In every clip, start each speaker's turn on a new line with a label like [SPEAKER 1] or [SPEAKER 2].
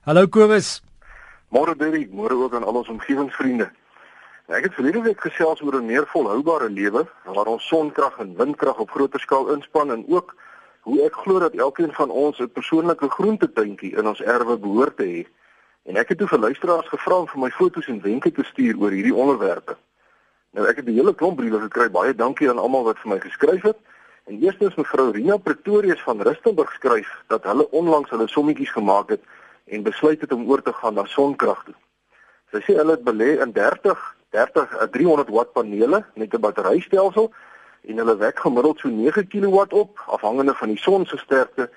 [SPEAKER 1] Hallo Kobus.
[SPEAKER 2] Môre Derry, môre ook aan al ons omgewingsvriende. Ek het verlede week gesels oor 'n meer volhoubare lewe waar ons sonkrag en windkrag op groter skaal inspann en ook hoe ek glo dat elkeen van ons 'n persoonlike groentetuintjie in ons erwe behoort te hê. En ek het toe vir luisteraars gevra om vir my foto's en wenke te stuur oor hierdie onderwerpe. Nou ek het 'n hele klomp briewe gekry. Baie dankie aan almal wat vir my geskryf het. En eerstens mevrou Rina Pretorius van Rustenburg skryf dat hulle onlangs hulle sommetjies gemaak het en besluit het om oor te gaan na sonkrag toe. Sy sê hulle het belê in 30 30 300 watt panele met 'n batterystelsel en hulle wek gemiddeld so 9 kW op afhangende van die son se sterkte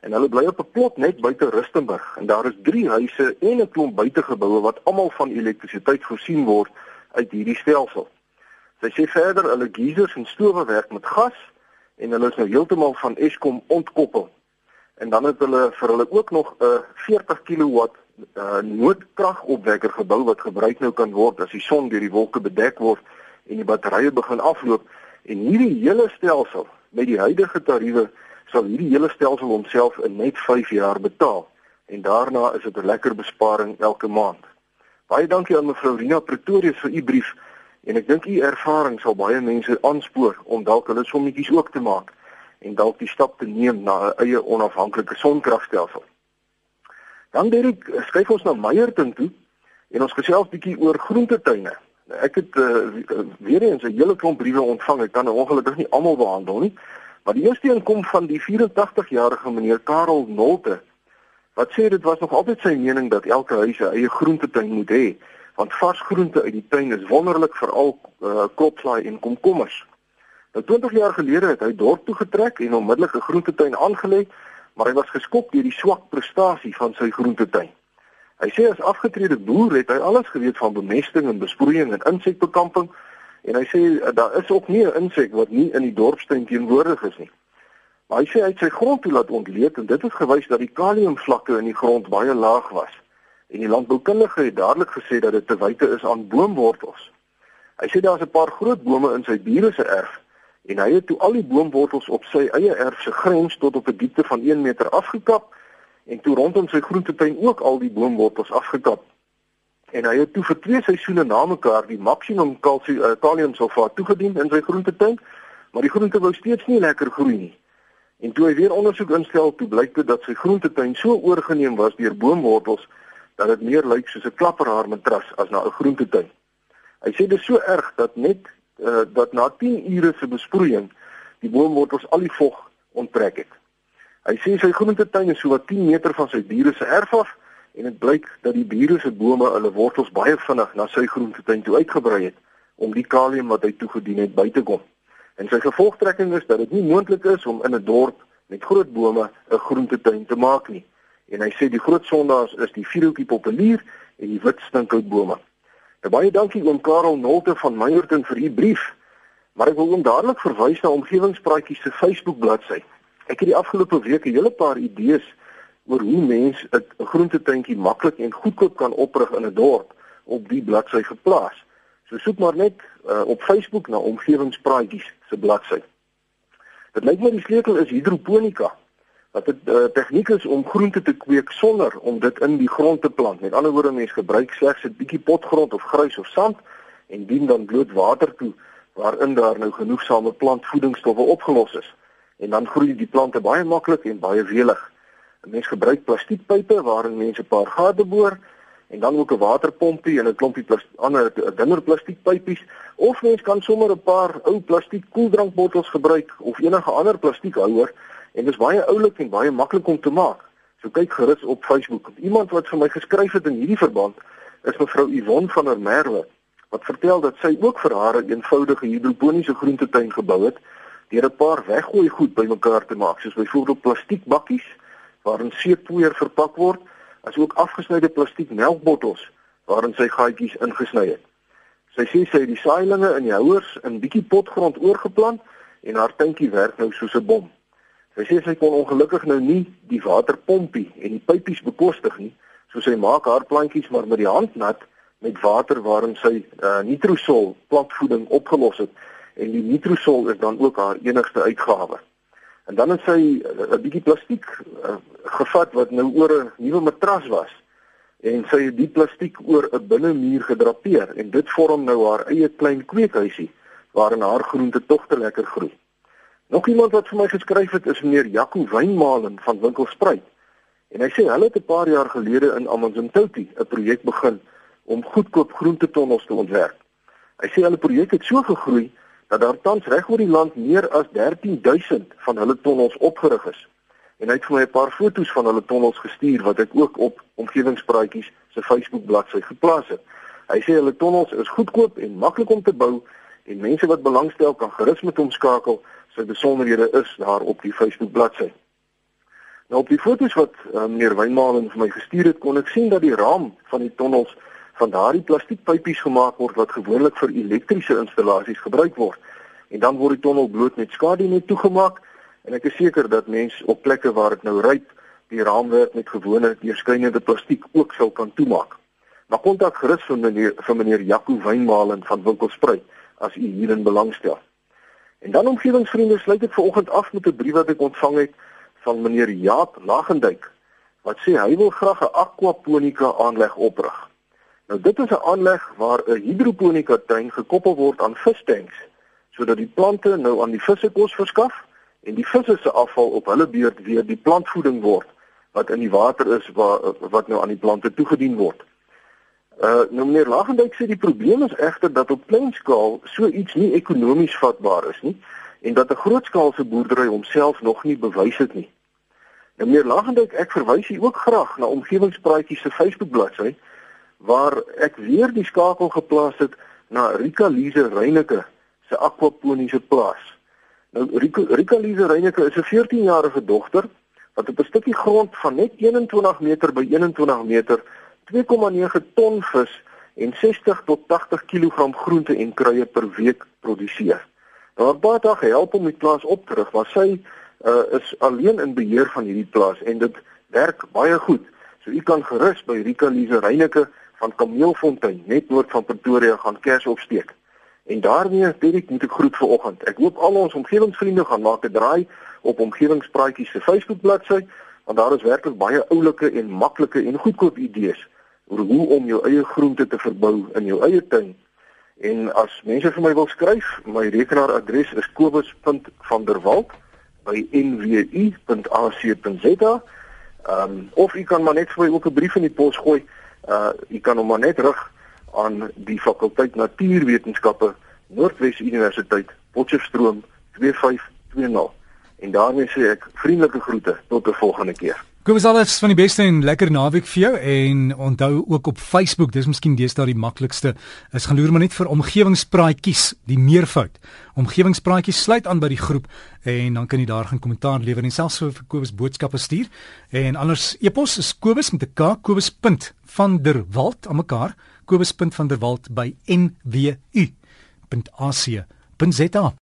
[SPEAKER 2] en hulle bly op 'n plot net buite Rustenburg en daar is 3 huise en 'n klomp buitegeboue wat almal van elektrisiteit voorsien word uit hierdie stelsel. Sy sê verder hulle geisers en stowe werk met gas en hulle is nou heeltemal van Eskom ontkoppel en dan het hulle vir hulle ook nog 'n 40 kW uh, noodkragopwekker gebou wat gebruik nou kan word as die son deur die wolke bedek word en die batterye begin afloop. En hierdie hele stelsel met die huidige tariewe sal hierdie hele stelsel homself in net 5 jaar betaal. En daarna is dit 'n lekker besparing elke maand. Baie dankie aan mevrou Rina Pretorius vir u brief. En ek dink u ervaring sal baie mense aanspoor om dalk hulle sommetjies ook te maak en dalk die stap te neem na 'n eie onafhanklike sonkragstelsel. Dan Derek, skryf ons na Meyerton toe en ons gesels bietjie oor groentetuine. Nou, ek het uh, weer eens 'n hele klomp briewe ontvang. Ek kan nou ongelukkig nie almal behandel nie, maar die eerste een kom van die 84-jarige meneer Karel Nolte wat sê dit was nog altyd sy mening dat elke huis 'n eie groentetuin moet hê, want vars groente uit die tuin is wonderlik vir al uh, kopslaai en komkommers. Nou 20 jaar gelede het hy dorp toe getrek en onmiddellik 'n groentetuin aangelê, maar hy was geskok deur die swak prestasie van sy groentetuin. Hy sê as afgetrede boer het hy alles geweet van bemesting en besproeiing en insekbekamping en hy sê eh, daar is ook nie 'n insek wat nie in die dorpstuin teenwoordig is nie. Maar hy sê hy het sy grond toe laat ontleed en dit het gewys dat die kaliumvlakke in die grond baie laag was. En die landboukundige het dadelik gesê dat dit te wyte is aan boomwortels. Hy sê daar's 'n paar groot bome in sy bure se erf en hy het toe al die boomwortels op sy eie erf se grens tot op 'n diepte van 1 meter afgekap en toe rondom sy groentetuin ook al die boomwortels afgekap. En hy het toe vir twee seisoene na mekaar die maksimum kalsium uh, kaliumsulfaat toegedien in sy groentetuin, maar die groente wou steeds nie lekker groei nie. En toe hy weer ondersoek instel, toe blyk dit dat sy groentetuin so oorgeneem was deur boomwortels dat dit meer lyk soos 'n klapperhaar matras as na 'n groentetuin. Hy sê dit is so erg dat net uh, dat na 10 ure se besproeiing die boomwortels al die vog onttrek het. Hy sê sy groentetuin is so wat 10 meter van sy bure se erf af en dit blyk dat die bure se bome hulle wortels baie vinnig na sy groentetuin toe uitgebrei het om die kalium wat hy toegedien het by te kom. En sy gevolgtrekking is dat dit nie moontlik is om in 'n dorp met groot bome 'n groentetuin te maak nie. En hy sê die groot sondaars is die vierhoekie populier en die wit stinkhoutbome. Baie dankie oom Karel Nolte van Meyerton vir u brief. Maar ek wil hom dadelik verwys na omgewingspraatjies se Facebook bladsy. Ek het die afgelope week 'n hele paar idees oor hoe mense 'n groentetuintjie maklik en goedkoop kan oprig in 'n dorp op die bladsy geplaas. So soek maar net uh, op Facebook na omgewingspraatjies se bladsy. Dit lyk my die sleutel is hidroponika wat 'n uh, eh, tegniek is om groente te kweek sonder om dit in die grond te plant. Met ander woorde, mens gebruik slegs 'n bietjie potgrond of grys of sand en dien dan bloot water toe waarin daar nou genoegsame plantvoedingsstowwe opgelos is. En dan groei die plante baie maklik en baie welig. 'n Mens gebruik plastiekpype waarin mense 'n paar gate boor en dan ook 'n waterpompie en 'n klompie ander dunner plastiekpypies of mens kan sommer 'n paar ou plastiek koeldrankbottels gebruik of enige ander plastiekhouer En dit is baie oulik en baie maklik om te maak. So kyk gerus op Facebook. Iemand wat vir my geskryf het in hierdie verband is mevrou Yvonne van der Merwe wat vertel dat sy ook vir haar 'n eenvoudige hidroponiese groentetuin gebou het deur 'n paar weggooi goed bymekaar te maak, soos byvoorbeeld plastiekbakkies waarin seepoeier verpak word, asook afgesnyde plastiek melkbottels waarin sy gaatjies ingesny het. Sy sê sy het die saailinge in die houers in bietjie potgrond oorgeplant en haar tuintjie werk nou soos 'n bom. Sy sê sy kon ongelukkig nou nie die waterpompie en die pypies bekostig nie, so sy maak haar plantjies maar met die hand nat met water waarin sy uh, nitrosol plantvoeding opgelos het en die nitrosol is dan ook haar enigste uitgawe. En dan het sy 'n uh, bietjie plastiek uh, gevat wat nou oor 'n nuwe matras was en sy het die plastiek oor 'n binnemuur gedrapeer en dit vorm nou haar eie klein kweekhuisie waarin haar groente tog te lekker groei. Nog iemand wat vir my geskryf het is meneer Jaco Wynmalen van Winkelspruit. En hy sê hulle het 'n paar jaar gelede in Amanzimtoti 'n projek begin om goedkoop groentetonnels te ontwerp. Hy sê hulle projek het so gegroei dat daar tans reg oor die land meer as 13000 van hulle tonnels opgerig is. En hy het vir my 'n paar foto's van hulle tonnels gestuur wat ek ook op omgewingspraatjies se Facebook bladsy geplaas het. Hy sê hulle tonnels is goedkoop en maklik om te bou en mense wat belangstel kan gerus met hom skakel. Sy besonderhede is daar op die Facebook bladsy. Nou op die foto's wat uh, meneer Wynmalen vir my gestuur het, kon ek sien dat die raam van die tonnels van daardie plastiekpypies gemaak word wat gewoonlik vir elektriese installasies gebruik word. En dan word die tonnel bloot met skadu net toegemaak en ek is seker dat mense op plekke waar dit nou ryp, die raamwerk met gewone deurskynende plastiek ook sou kan toemaak. Maar kontak gerus vir meneer vir meneer Jaco Wynmalen van Winkelspruit as u hierin belangstel. En dan omgewingsvriende sluit ek vanoggend af met 'n brief wat ek ontvang het van meneer Jaap Lagendijk wat sê hy wil graag 'n aquaponika aanleg oprig. Nou dit is 'n aanleg waar 'n hidroponika tuin gekoppel word aan vistanks sodat die plante nou aan die visse kos verskaf en die visse se afval op hulle beurt weer die plantvoeding word wat in die water is waar wat nou aan die plante toegedien word. Uh nou meneer Lagendijk sê die probleem is egter dat op klein skaal so iets nie ekonomies vatbaar is nie en dat 'n grootskaalse boerdery homself nog nie bewys het nie. Nou meneer Lagendijk, ek verwys u ook graag na omgewingspraatjies se Facebook bladsy waar ek weer die skakel geplaas het na Rika Lise Reyneke se aquaponiese plaas. Nou Rika, Rika Lise Reyneke is 'n 14-jarige dogter wat op 'n stukkie grond van net 21 meter by 21 meter 2,9 ton vis en 60 tot 80 kg groente en kruie per week produseer. Nou haar pa het help om die plaas op te rig, maar sy uh, is alleen in beheer van hierdie plaas en dit werk baie goed. So u kan gerus by Rika Lise Reyneke van Kameelfontein net noord van Pretoria gaan kers opsteek. En daarmee Derek moet ek groet vir oggend. Ek hoop al ons omgewingsvriende gaan maak 'n draai op omgewingspraatjies se Facebook bladsy want daar is werklik baie oulike en maklike en goedkoop idees oor hoe om jou eie groente te verbou in jou eie tuin. En as mense vir my wil skryf, my rekenaaradres is kobus.vanderwalt@nwu.ac.za. Ehm um, of u kan maar net vir my ook 'n brief in die pos gooi uh jy kan hom maar net rig aan die fakulteit natuurwetenskappe Noordwes Universiteit Potchefstroom 2520 en daarmee sê ek vriendelike groete tot 'n volgende keer
[SPEAKER 1] Kom ons alles van die beste en lekker naweek vir jou en onthou ook op Facebook, dis miskien deesdae die maklikste. Is gaan loer maar net vir omgewingspraatjies, die meervoud. Omgewingspraatjies sluit aan by die groep en dan kan jy daar gaan kommentaar lewer en selfs vir Kobus boodskappe stuur. En anders e-pos is Kobus met 'n K, Kobus.vanderwalt aan mekaar, Kobus.vanderwalt by nwu.ac.za.